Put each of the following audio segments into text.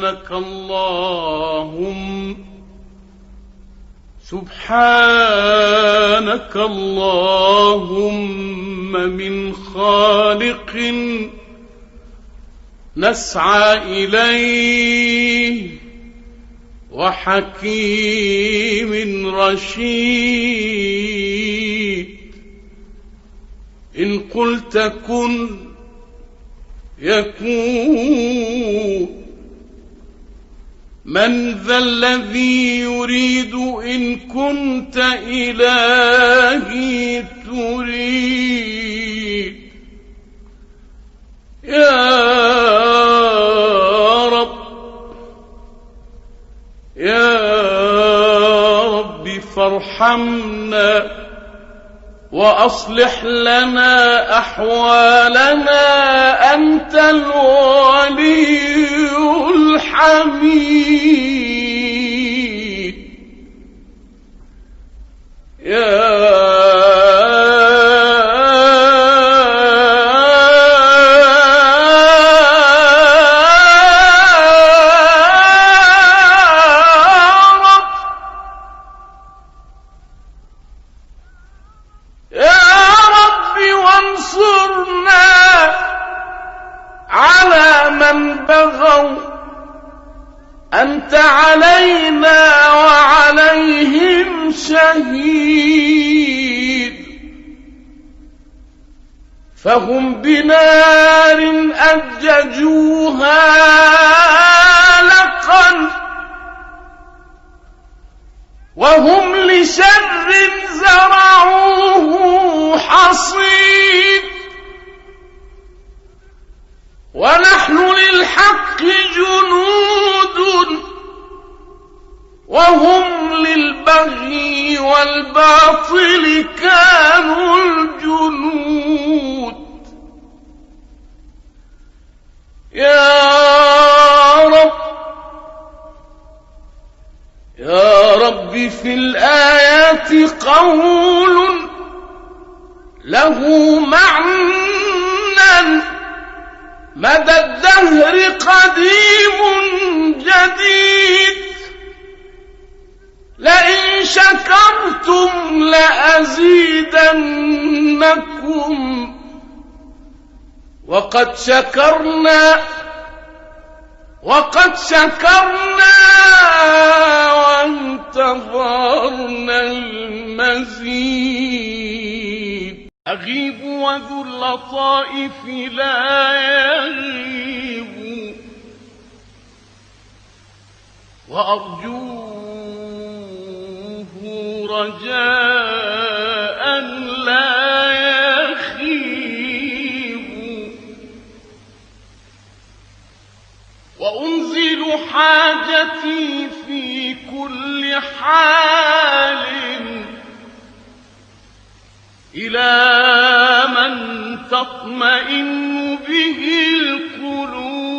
سبحانك اللهم سبحانك اللهم من خالق نسعى إليه وحكيم رشيد. إن قلت كن يكون من ذا الذي يريد إن كنت إلهي تريد. يا رب يا رب فارحمنا وأصلح لنا أحوالنا. أنت الولي الحميد. يا يا رب في الآيات قول له معنى. مدى الدهر قديم جديد. لئن شكرتم لأزيدنكم. وقد شكرنا وقد شكرنا وانتظرنا المزيد. أغيب وذو اللطائف لا يغيب. وأرجوه رجاء لا يخيب حاجتي في كل حال. إلى من تطمئن به القلوب؟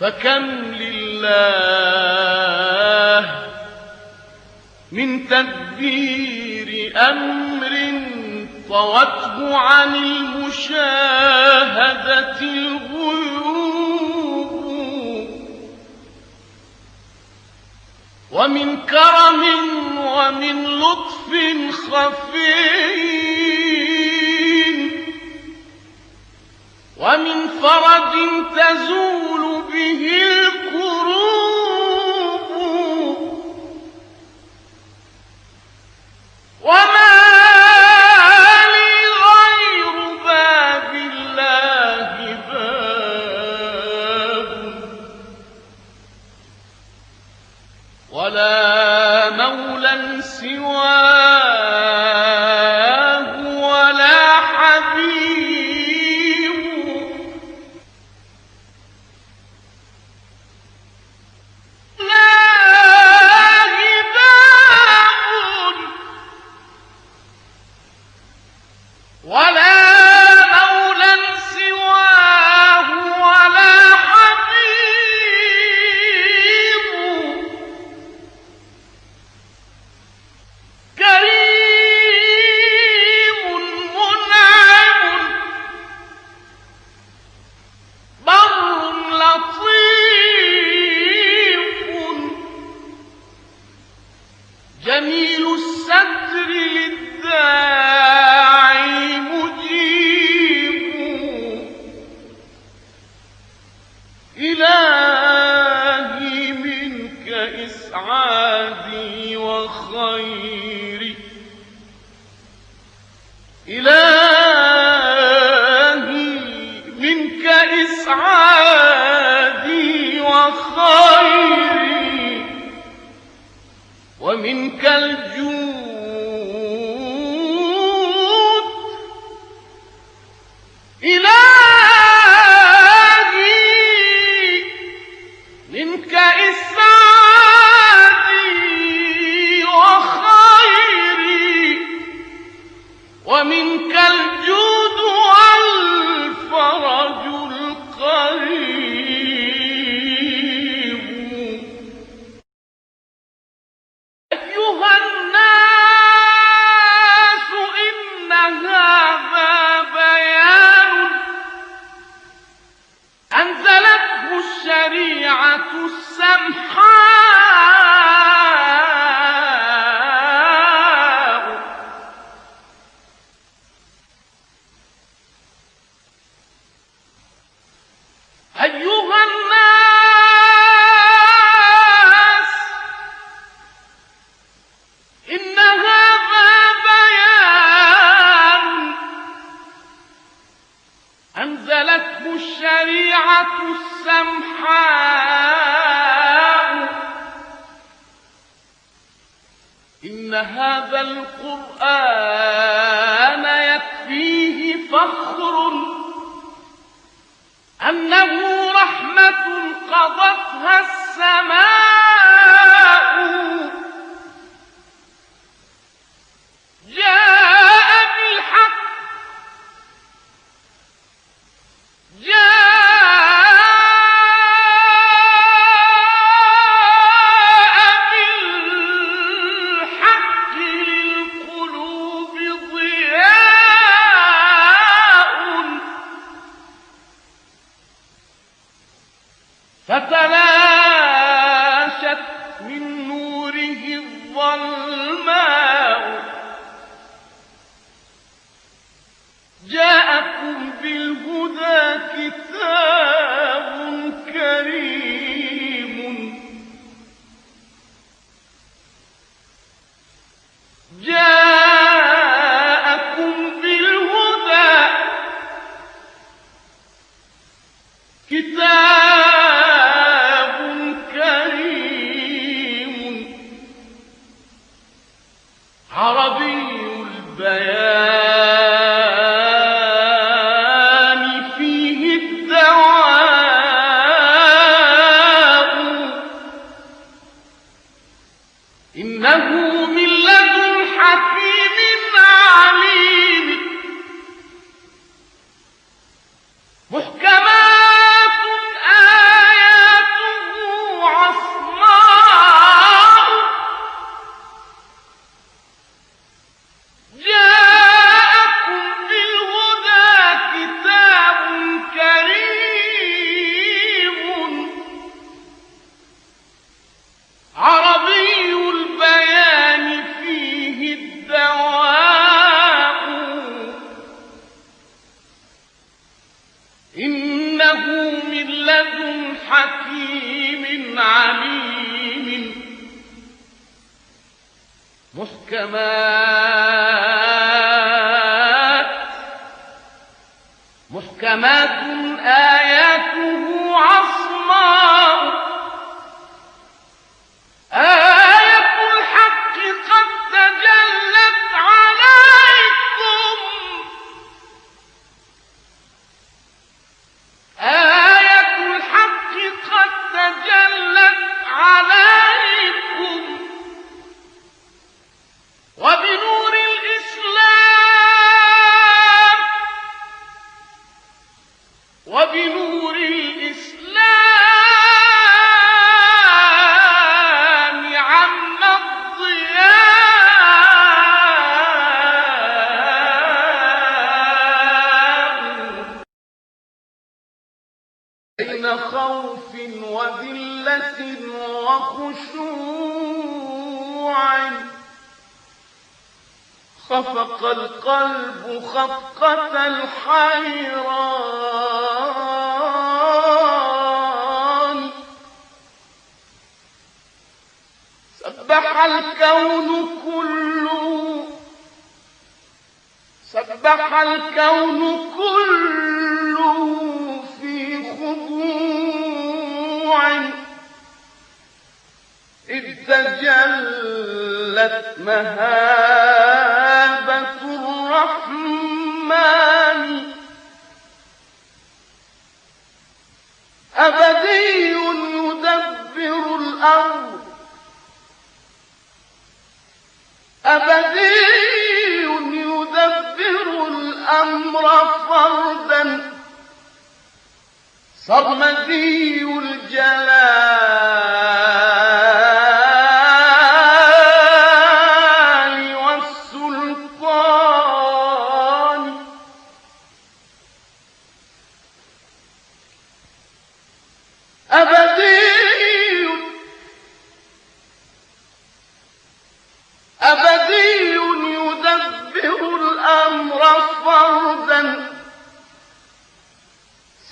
فكم لله من تدبير أمر طوته عن المشاهدة الغيوب. ومن كرم ومن لطف خفي. ومن فرج تزول به الكروب وما الشريعة السمحاء إن هذا القرآن يكفيه فخر أنه رحمة قضتها السماء Yeah! حكيم عليم. محكمات محكمات آياته عصماء. آه. مخطة الحيران. سبح الكون كله. سبح الكون كله في خضوع. إذ تجلت مهابة الرحمن. أبدي يدبر الأمر. أبدي يدبر الأمر فردا. صرمدي الجلال.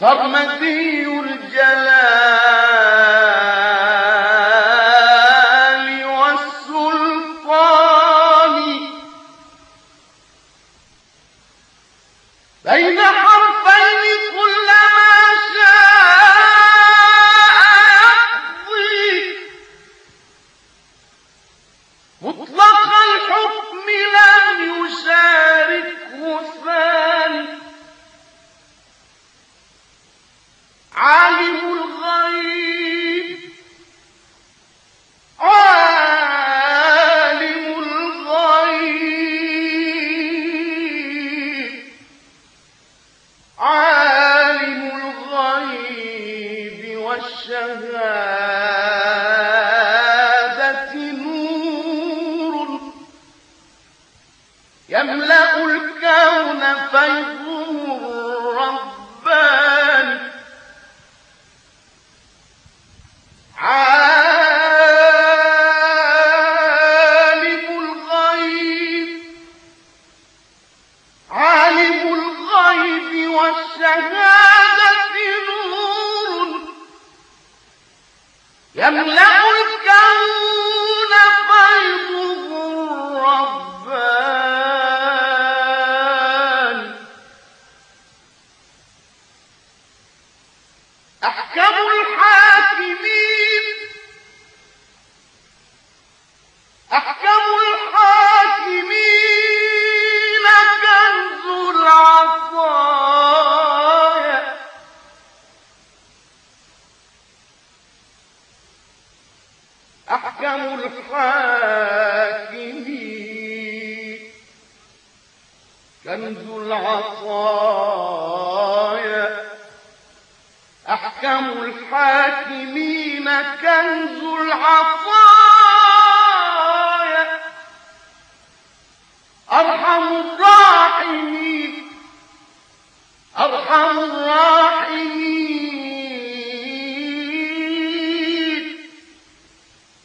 صرمدي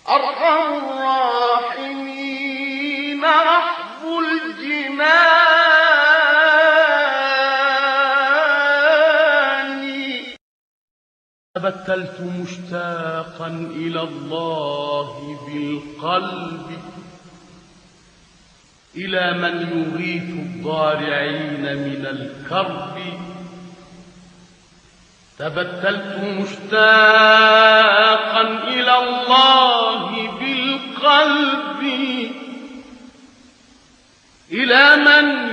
أرحم الراحمين. رحب الجنان. تبتلت مشتاقا إلى الله بالقلب إلى من يغيث الضارعين من الكرب. تبتلت مشتاقا إلى الله بالقلب إلى من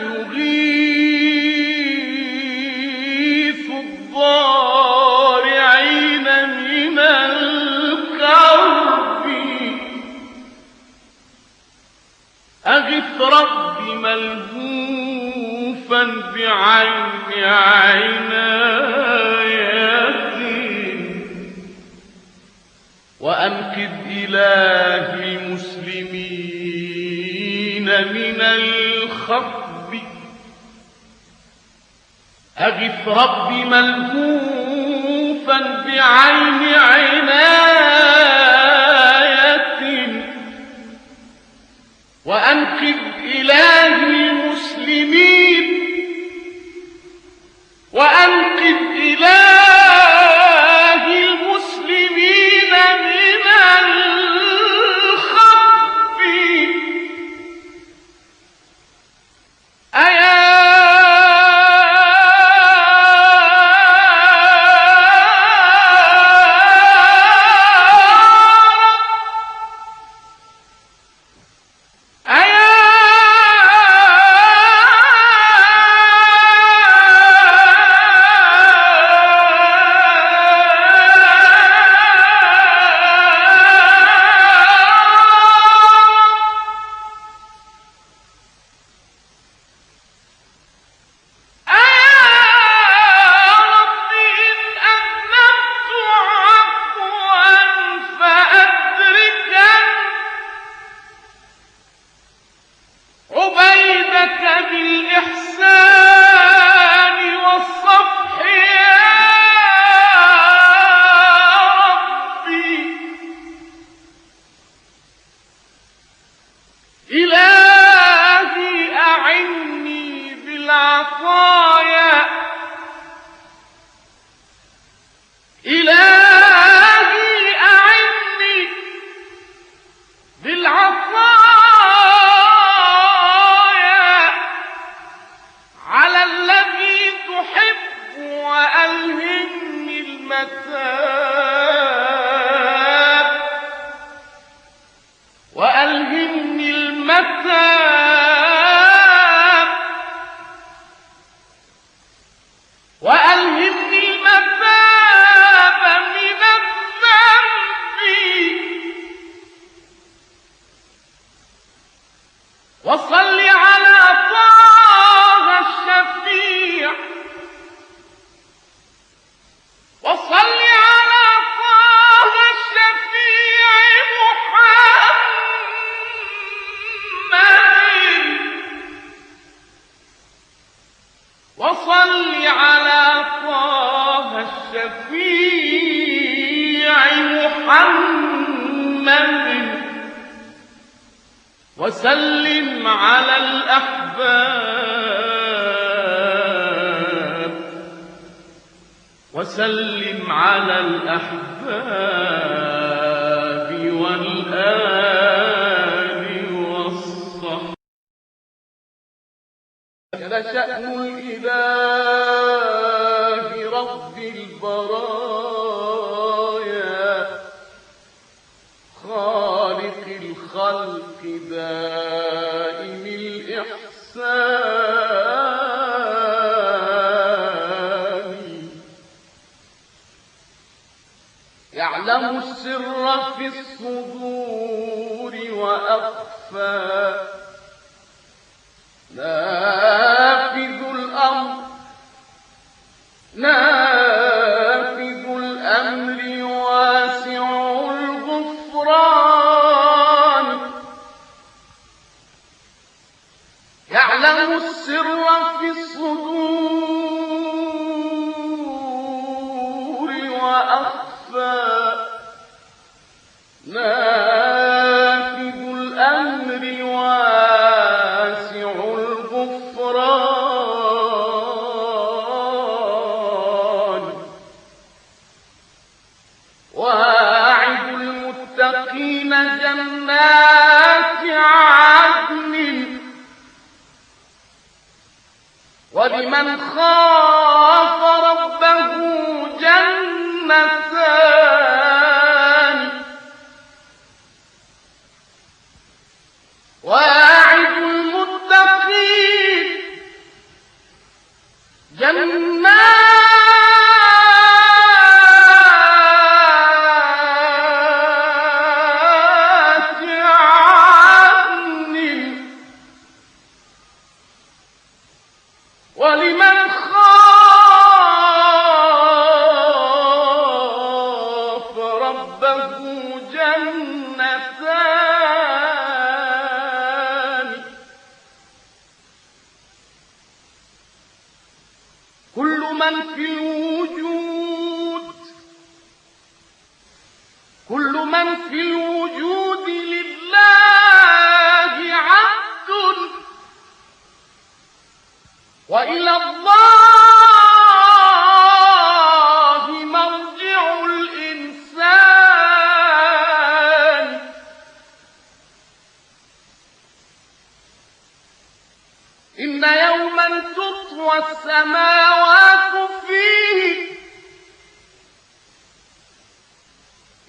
أغث رب ملهوفا بعين عناية وأنقذ إله المسلمين من الخطب. أغث رب ملهوفا بعين عناية وأنقذ إله المسلمين. وأنقذ إله والقدائم الإحسان يعلم السر في الصدور وأخفى. لا لمن خاف إن يوما تطوى السماوات فيه.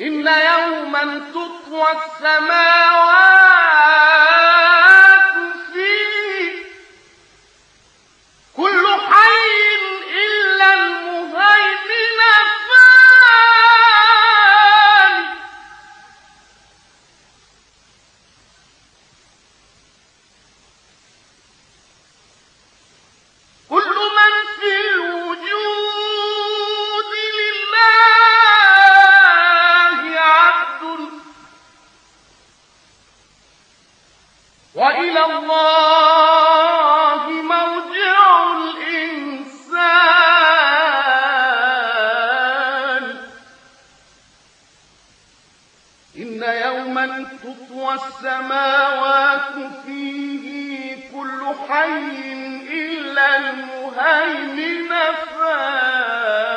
إن يوما تطوى السماوات السماوات فيه كل حي إلا المهيمن فان.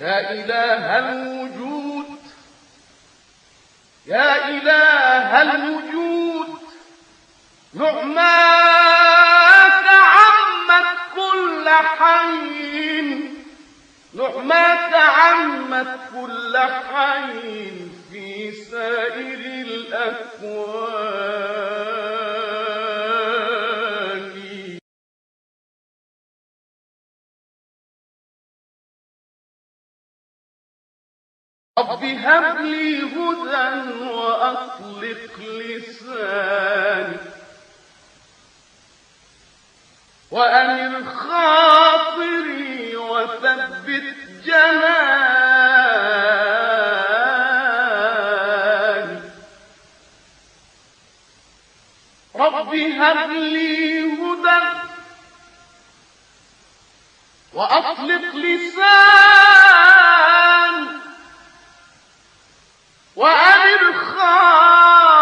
يا إله الوجود يا إله الوجود نعماك عمت كل حي نعماك عمت كل حي. سائر الأكوان رب هب لي هدى وأطلق لساني وأنر خاطري وثبت جناني. رب هب لي هدى وأطلق لساني وأنر خاطري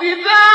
واقتدارا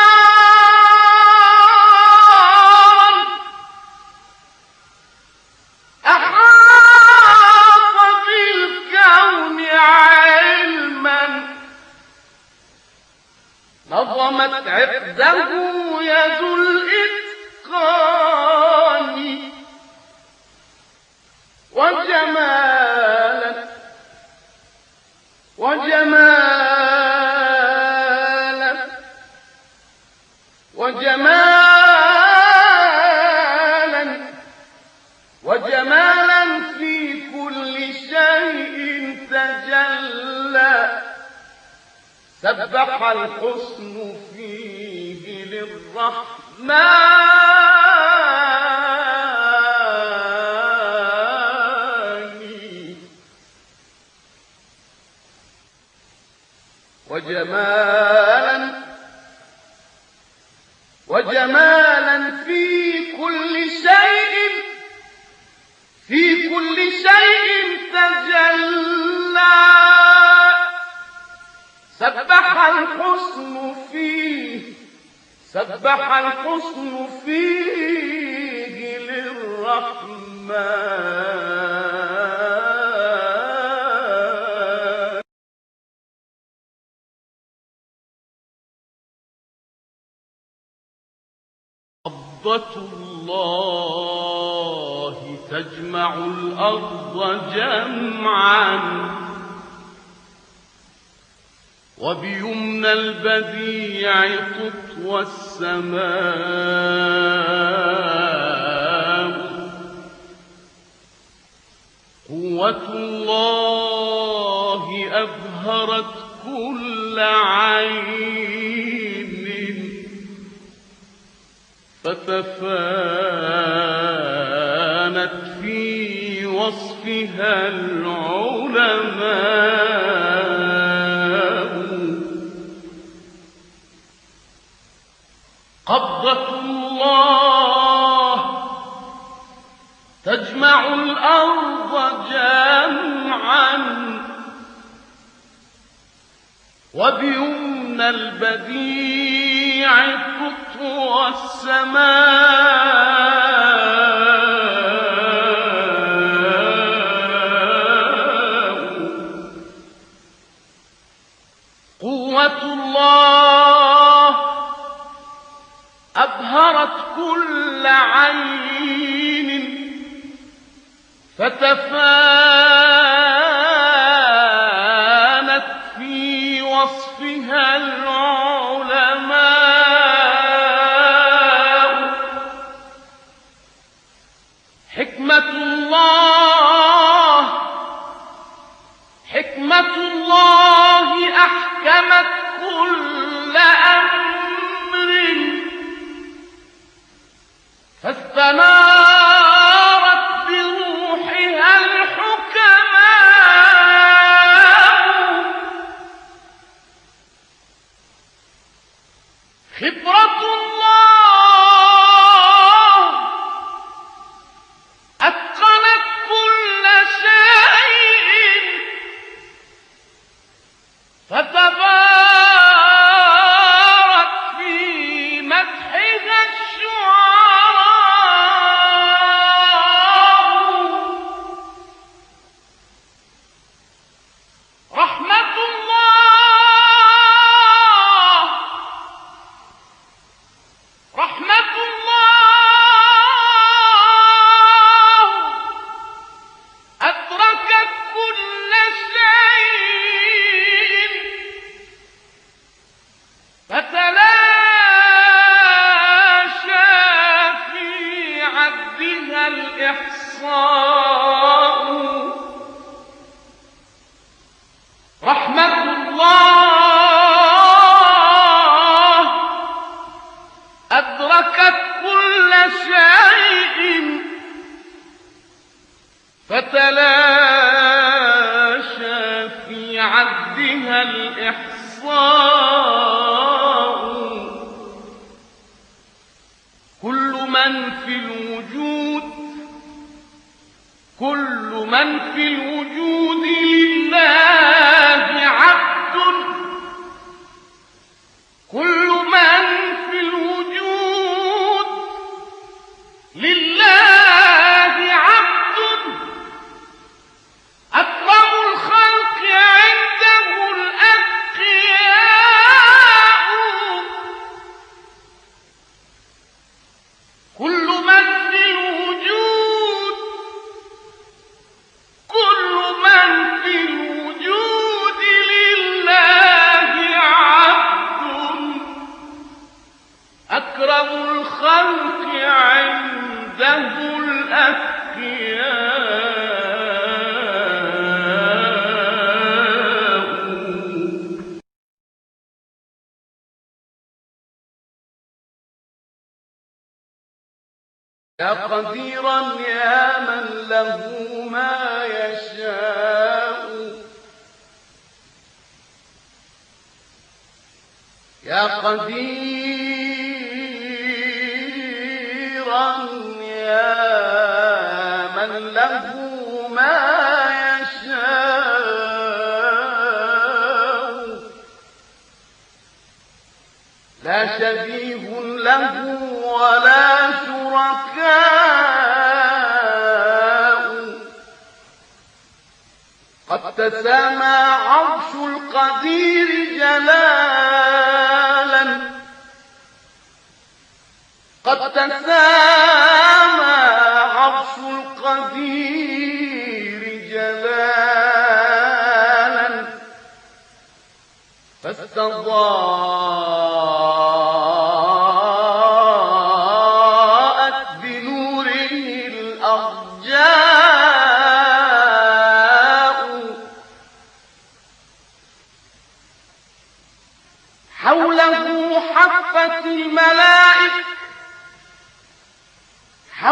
بديع الخطو السماء قوة الله أبهرت كل عين فتف الله أحكمت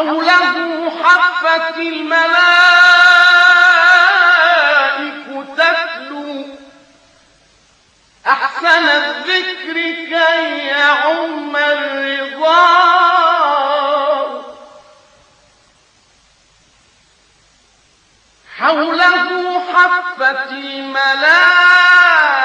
حوله حفت الملائك تتلو. أحسن الذكر كي يعم الرضا. حوله حفت الملائك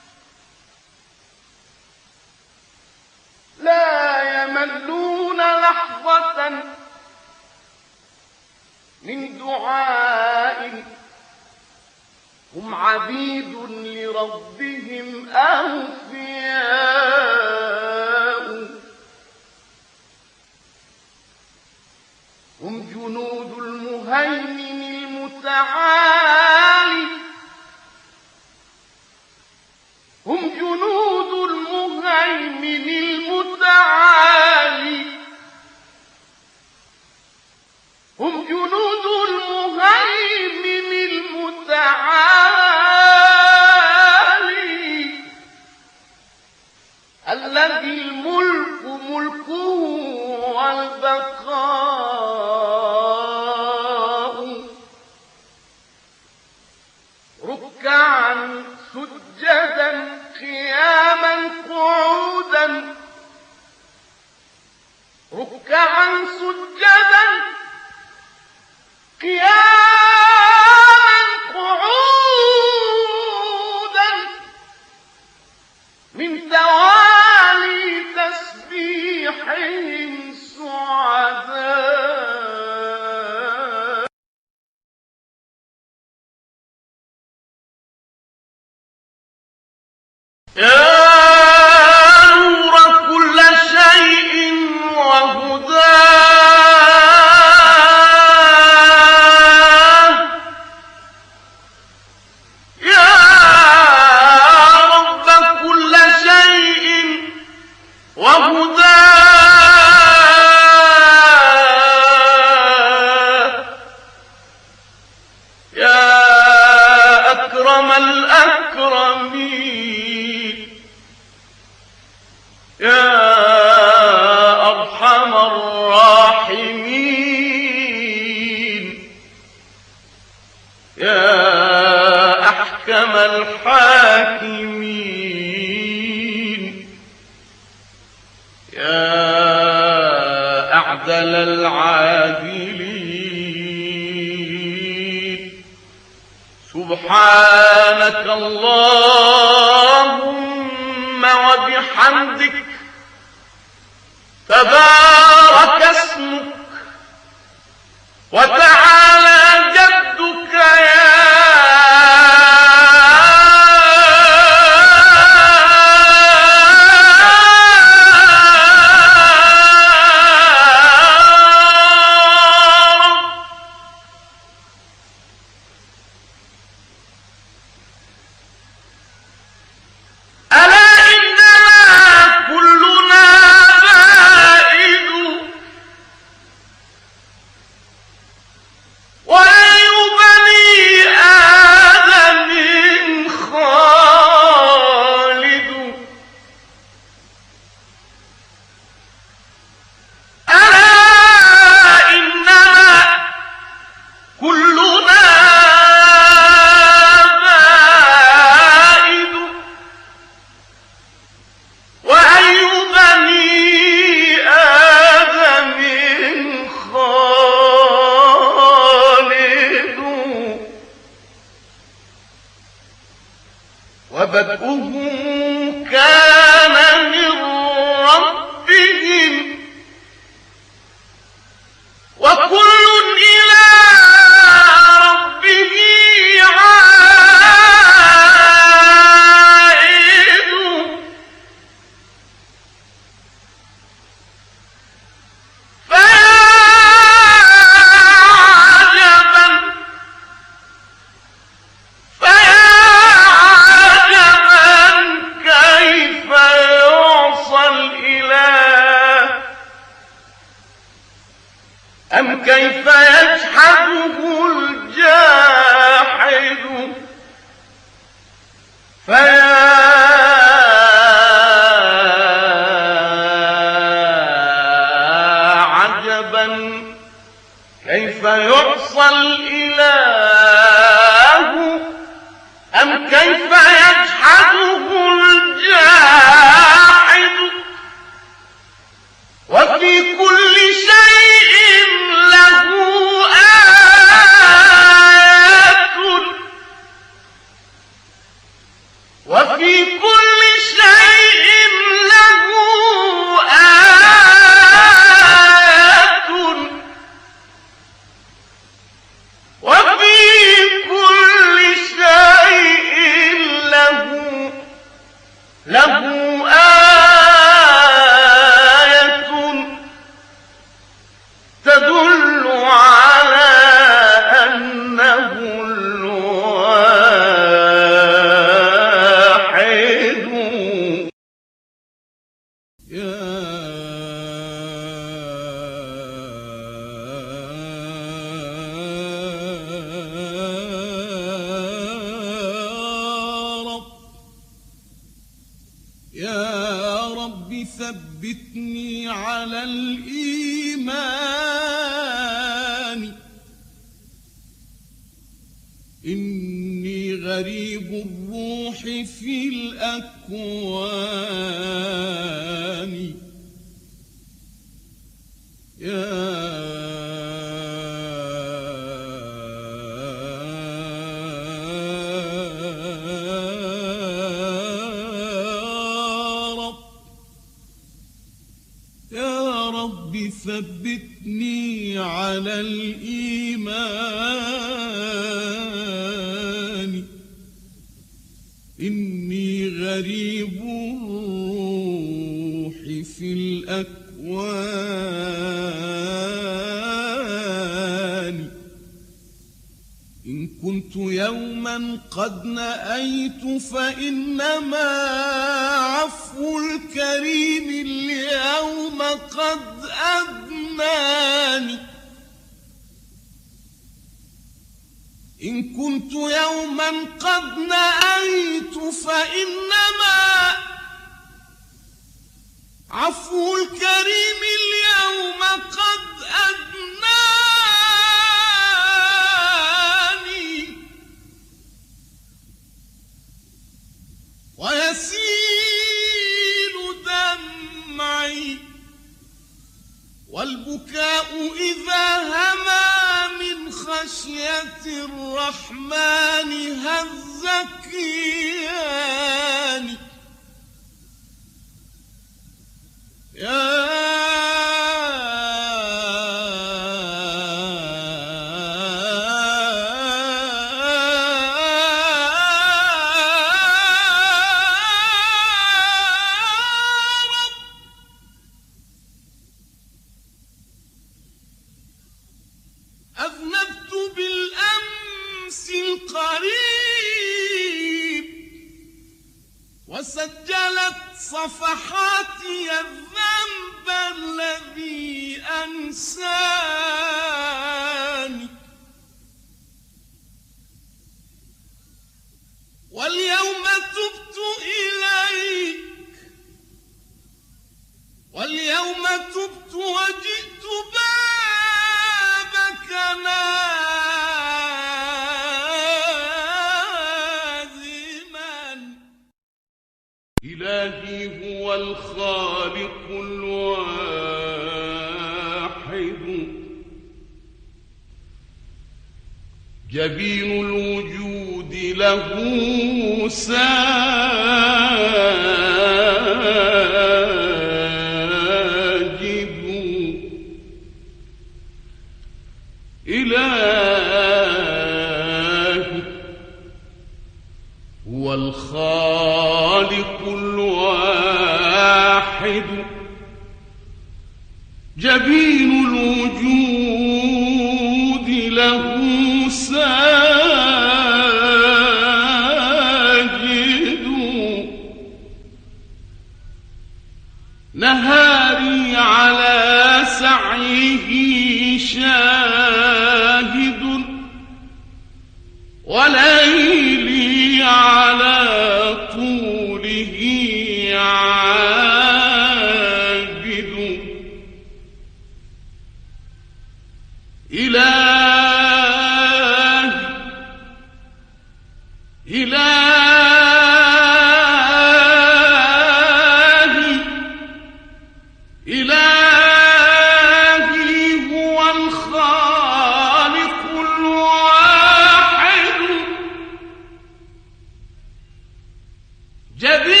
وحد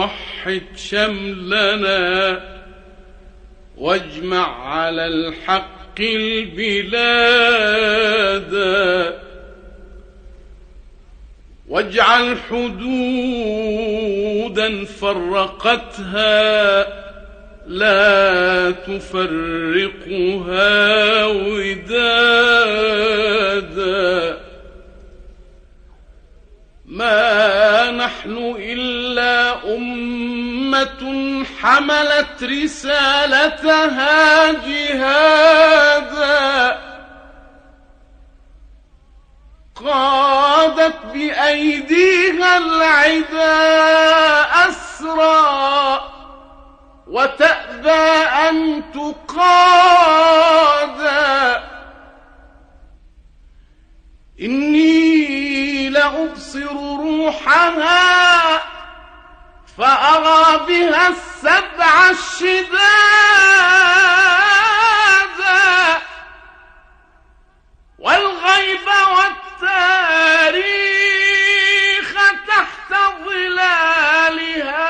وحد شملنا واجمع على الحق البلاد واجعل حدودا فرقتها لا تفرقها ودادا ما نحن إلا أمة حملت رسالتها جهادا قادت بأيديها العدا أسرى وتأبى أن تقادا إني لأبصر روحها فأرى بها السبع الشدادا والغيب والتقوى التاريخ تحت ظلالها.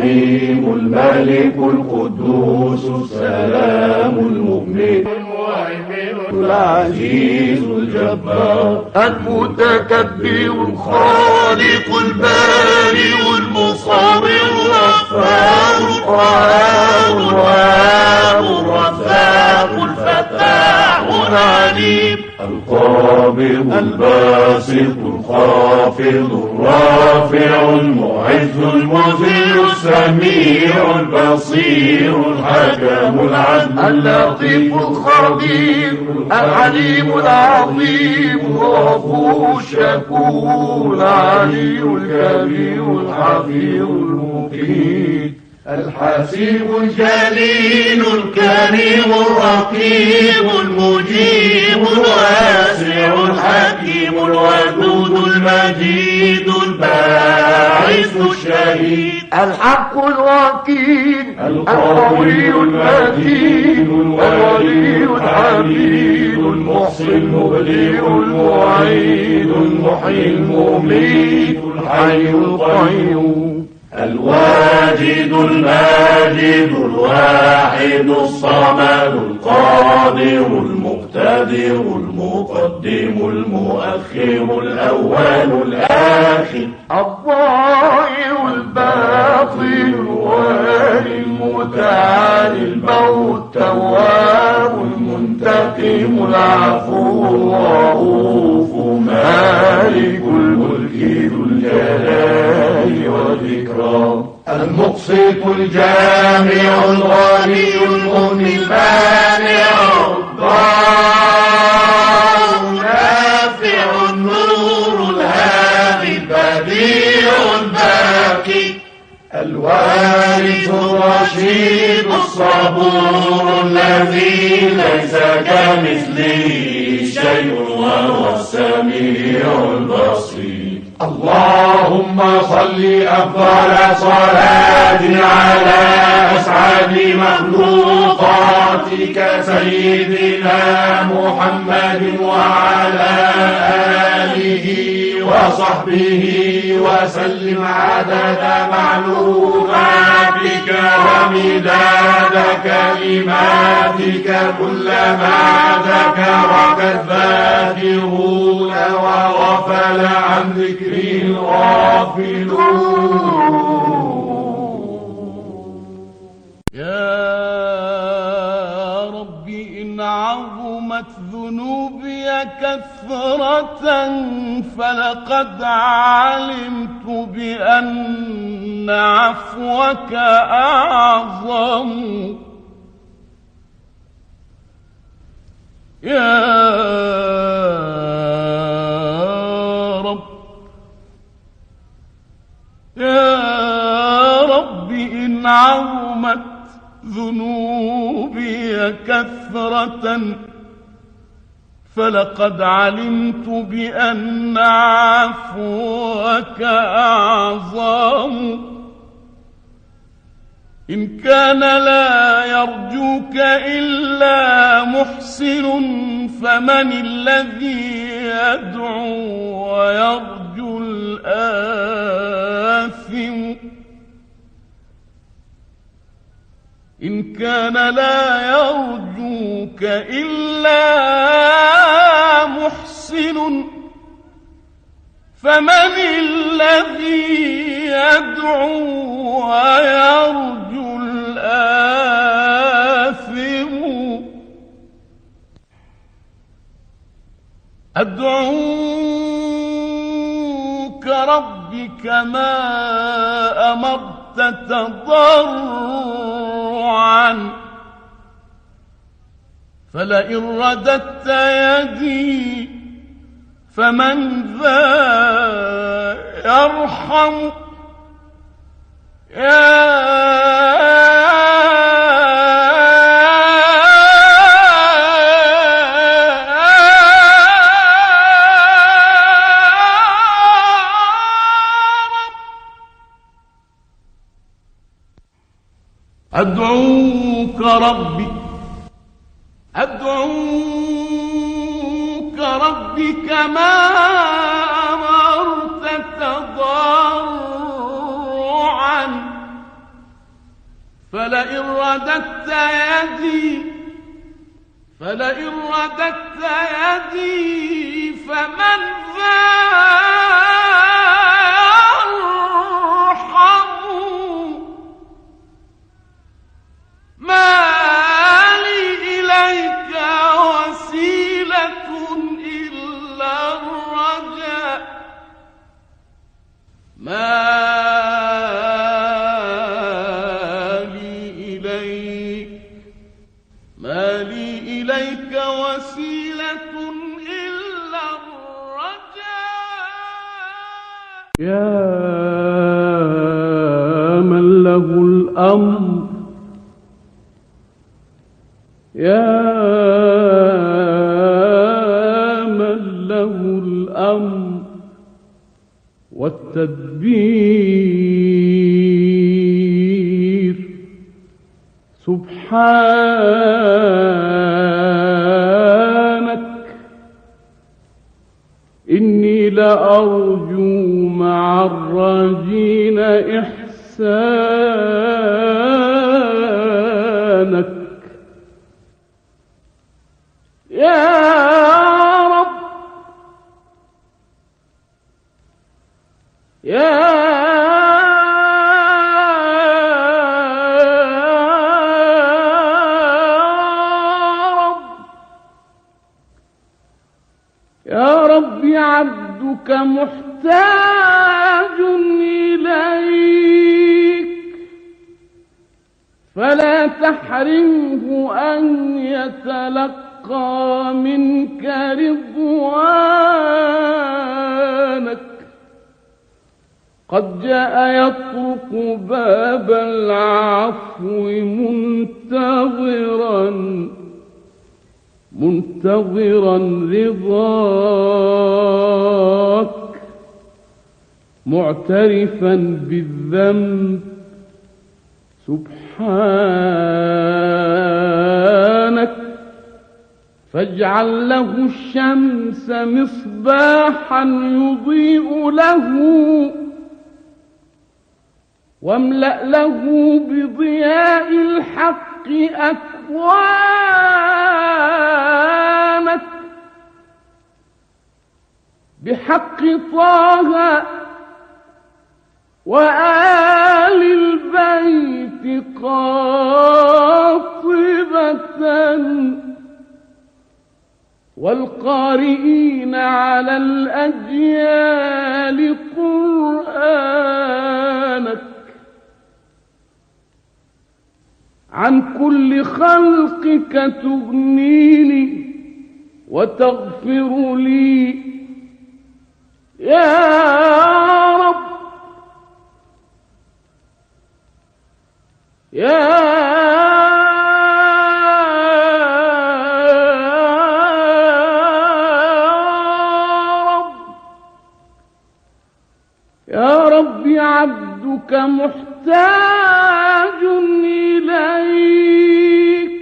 الرحيم الملك القدوس السلام المؤمن. العزيز الجبار. المتكبر الخالق البارئ البصير الحكم العدل اللطيف الخبير العليم العظيم الغفور الشكور العلي الكبير الحفيظ المقيم الحسيب الجليل الكريم الرقيب المجيب الواسع الحكيم الودود المجيد الباعث الشهيد. الحق الوكيل القوي المتين الولي الحميد المحصي المبدئ المعيد المحيي المميت الحي القيوم. الواجد الماجد الواحد الصمد القادر المقتدر المقدم المؤخر الأول الآخر. الظاهر الباطن الوالي المتعالي البر التواب المنتقم العفو الرؤوف مالك الملك ذو الجلال والإكرام. المقسط الجامع الغني المغني المانع الضار. الوارث الرشيد الصبور الذي ليس كمثله شيء وهو السميع البصير. اللهم صل أفضل صلاة على أسعد مخلوقاتك سيدنا محمد وعلى آله وصحبه وسلم عدد معلوماتك ومداد كلماتك كلما ذكرك الذاكرون وغفل عن ذكره الغافلون. عظمت ذنوبي كثرة فلقد علمت بأن عفوك أعظم. يا رب يا رب إن عظمت ذنوبي كثرة فلقد علمت بأن عفوك أعظم. إن كان لا يرجوك إلا محسن فمن الذي يدعو ويرجو الآثم؟ إن كان لا يرجوك إلا محسن فمن الذي يدعو ويرجو الآثم؟ أدعوك ربي كما أمرت تضرعا فلئن رددت يدي فمن ذا يرحم. يا أدعوك ربي. أدعوك ربي كما أمرت تضرعا. فلئن رددت يدي فلئن رددت يدي فمن ذا الأمر. يا من له الأمر والتدبير. سبحانك إني لأرجو مع الراجين إحسانك يا رب. يا رب. يا رب عبدك محتاج فلا تحرمه أن يتلقى منك رضوانك. قد جاء يطرق باب العفو منتظرا منتظرا رضاك معترفا بالذنب سبحانك. فاجعل له الشمس مصباحا يضيء له. واملأ له بضياء الحق أكوانك. بحق طه وآل البيت قاطبة والقارئين على الأجيال قرآنك عن كل خلقك تغنيني وتغفر لي. يا رب يا رب يا رب عبدك محتاج إليك.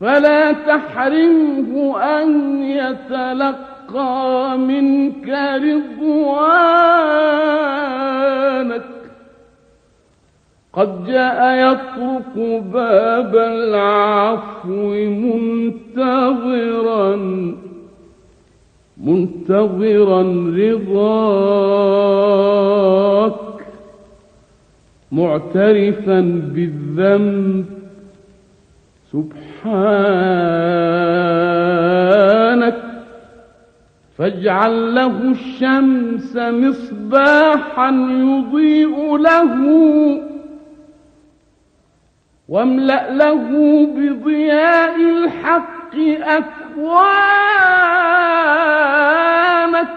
فلا تحرمه أن يتلقى منك رضوانك. قد جاء يطرق باب العفو منتظرا منتظرا رضاك معترفا بالذنب. سبحانك فاجعل له الشمس مصباحا يضيء له. واملأ له بضياء الحق أكوانك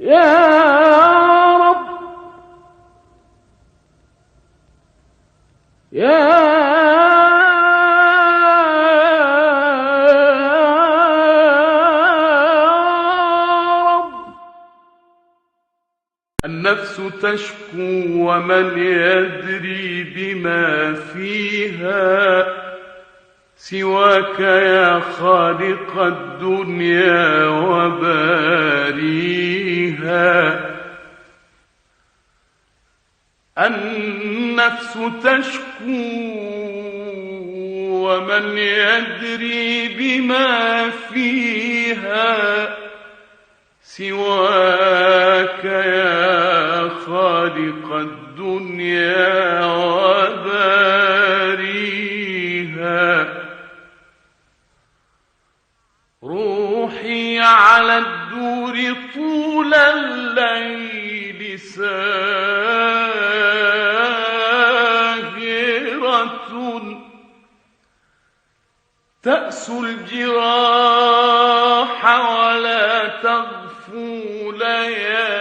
يا رب يا تشكو ومن يدري بما فيها سواك يا خالق الدنيا وباريها. النفس تشكو ومن يدري بما فيها سواك يا خالق الدنيا وباريها. روحي على الدور طول الليل ساهرة. تأس الجراح ولا تغفو ليالي.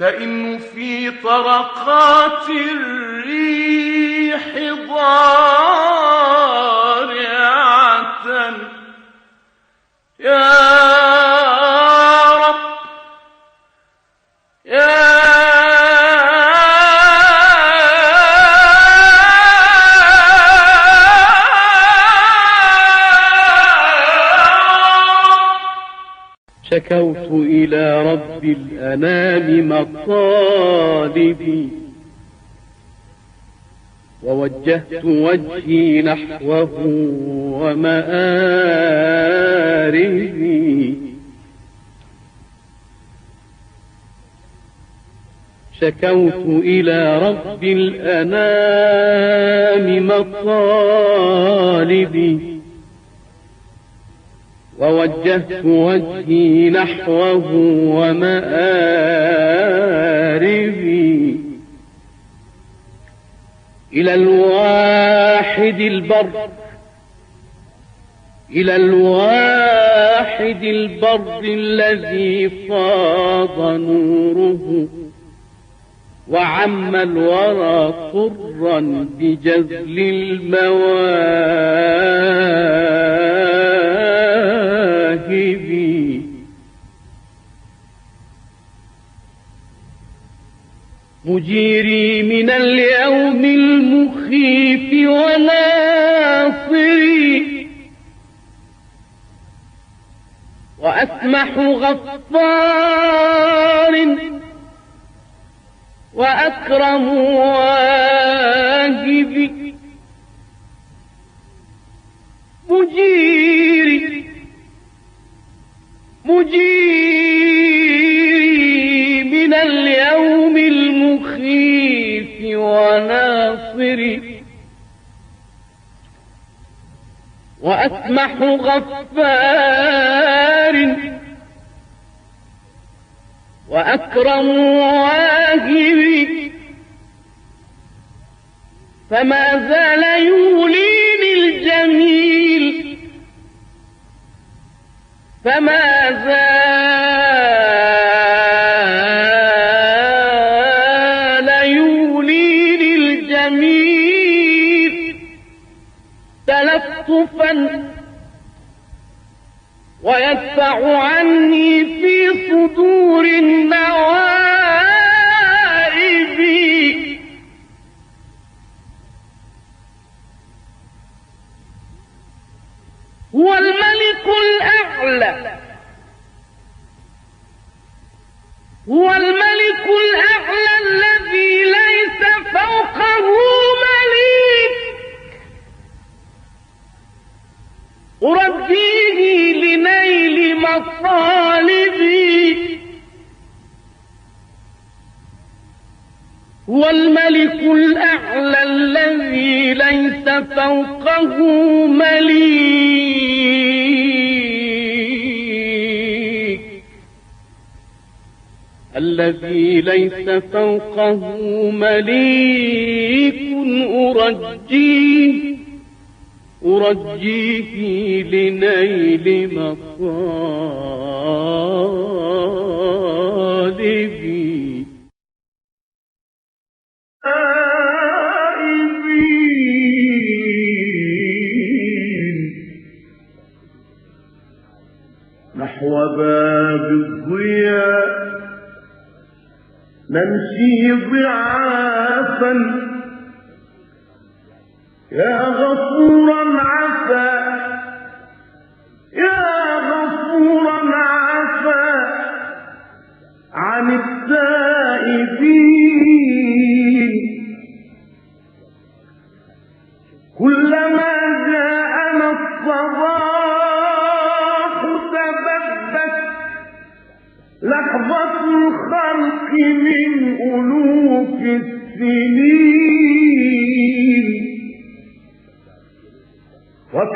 تئن في طرقات الريح ضارعة. يا شكوت إلى رب الأنام مطالبي. ووجهت وجهي نحوه ومآربي. شكوت إلى رب الأنام مطالبي. ووجهت وجهي نحوه ومآربي. إلى الواحد البر. إلى الواحد البر الذي فاض نوره. وعم الورى طرا بجزل المواهب مجيري من اليوم المخيف وناصري. وأسمح غفار وأكرم واهب مجيري مجيري من اليوم وناصري. وأسمح غفار. وأكرم واهبي فما زال يوليني الجميل. فما زال ويدفع عني في صدور النوائب. هو الملك الأعلى هو الملك الأعلى فوقه مليك الذي ليس فوقه مليك أرجيه أرجيه لنيل مطالبي نمشي ضعافا. يا غفورا عفا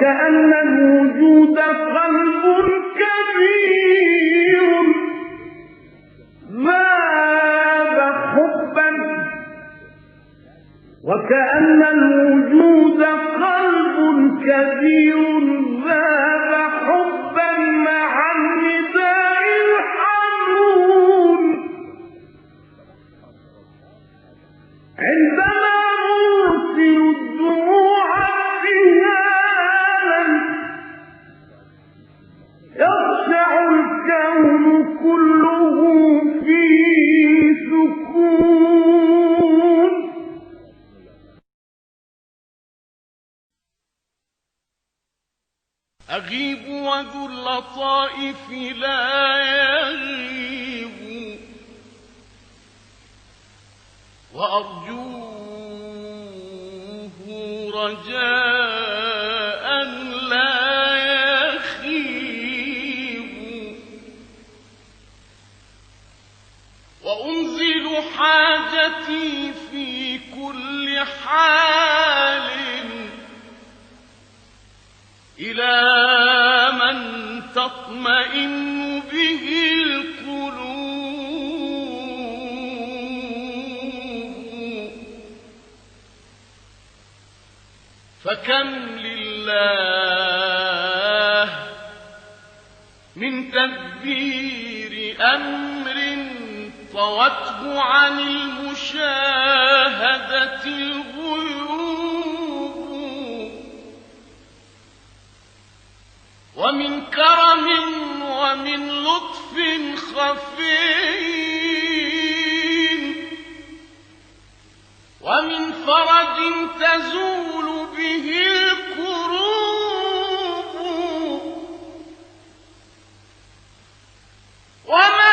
وكأن الوجود قلب كبير. ذاب حبا؟ وكأن الوجود قلب كبير. أغيب وذو اللطائف لا يغيب. وأرجوه رجاء لا يخيب. وأنزل حاجتي في كل حال. إلى من تطمئن به القلوب. فكم لله من تدبير أمر طوته عن المشاهدة الغيوب ومن كرم ومن لطف خفي ومن فرج تزول به الكروب وما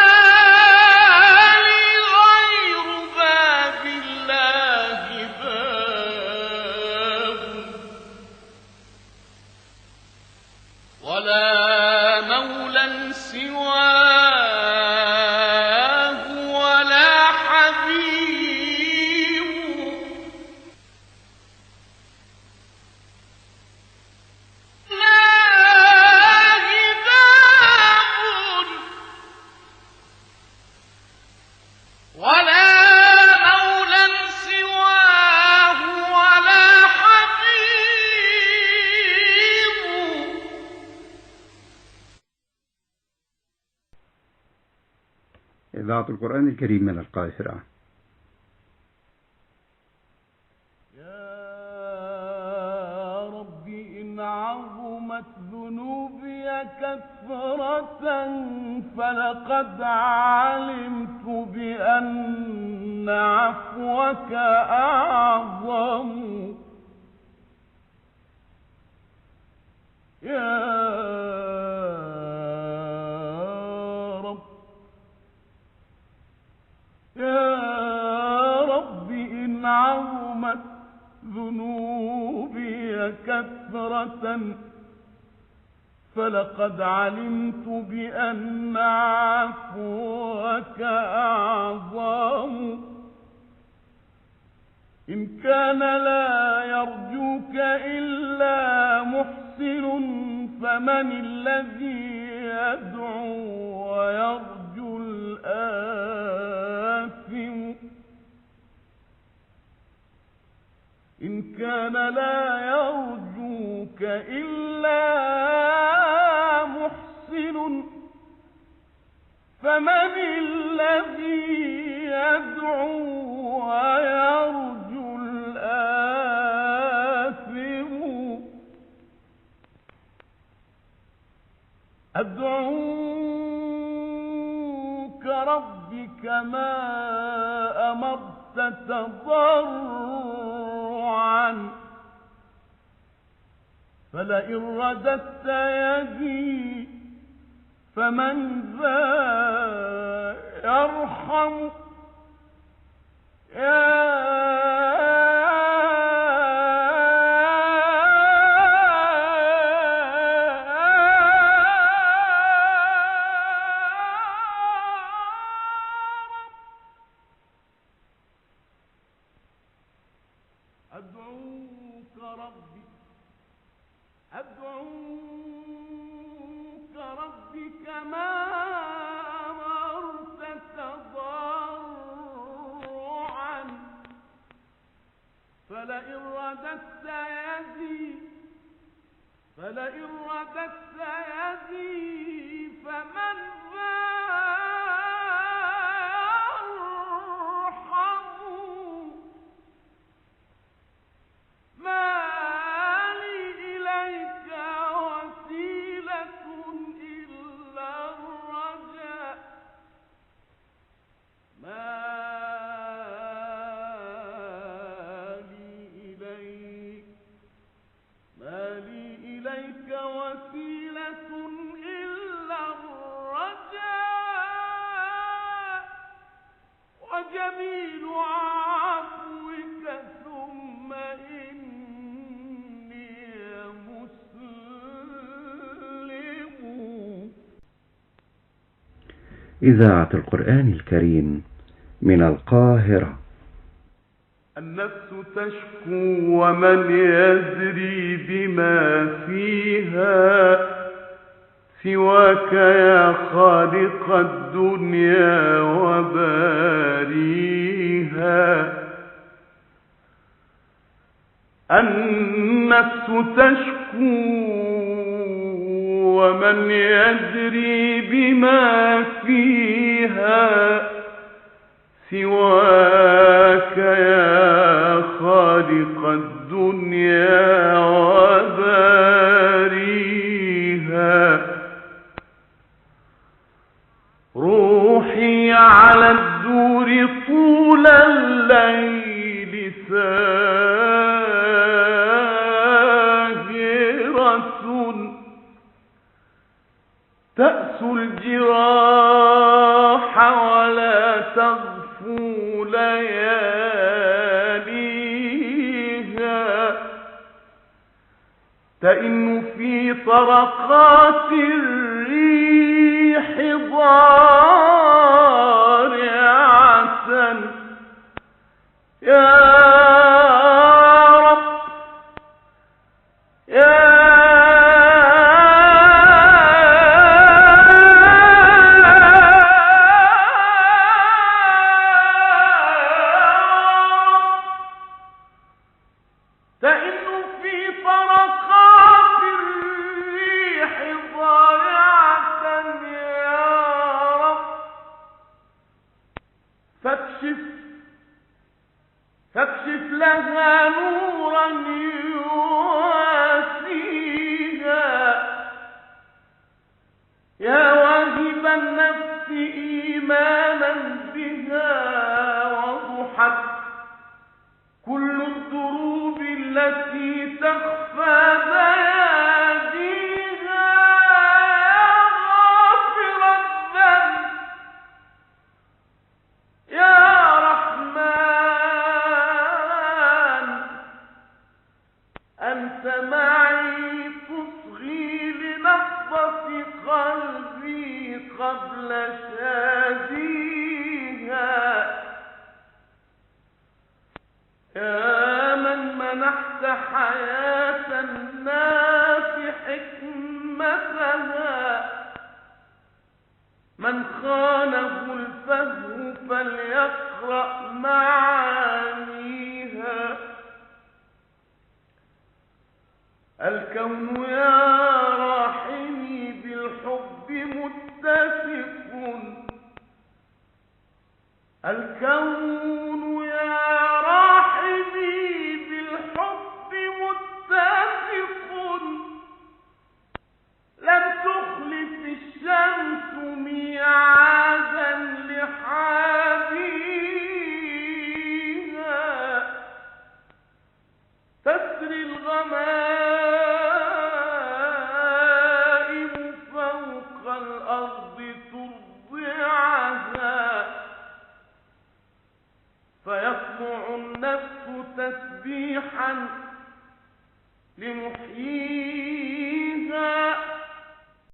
الكريم من القاهرة. يا رب إن عظمت ذنوبي كثرة فلقد علمت بأن عفوك أعظم. يا كثرة فلقد علمت بأن عفوك أعظم. إن كان لا يرجوك إلا محسن فمن الذي يدعو ويرجو الآثم إن كان لا يرجوك إلا محسن فمن الذي يدعو ويرجو الآثم؟ أدعوك ربي كما أمرت تضرعا. فلئن رددت يدي فمن ذا يرحم. أدعوك فلئن رددت يدي فمن ذا إذاعة القرآن الكريم من القاهرة. النفس تشكو ومن يزري بما فيها سواك يا خالق الدنيا وباريها. النفس تشكو ومن يدري بما فيها سواك يا خالق الدنيا وباريها. روحي على الدنيا فإن في طرقات الريح ضارعة. يا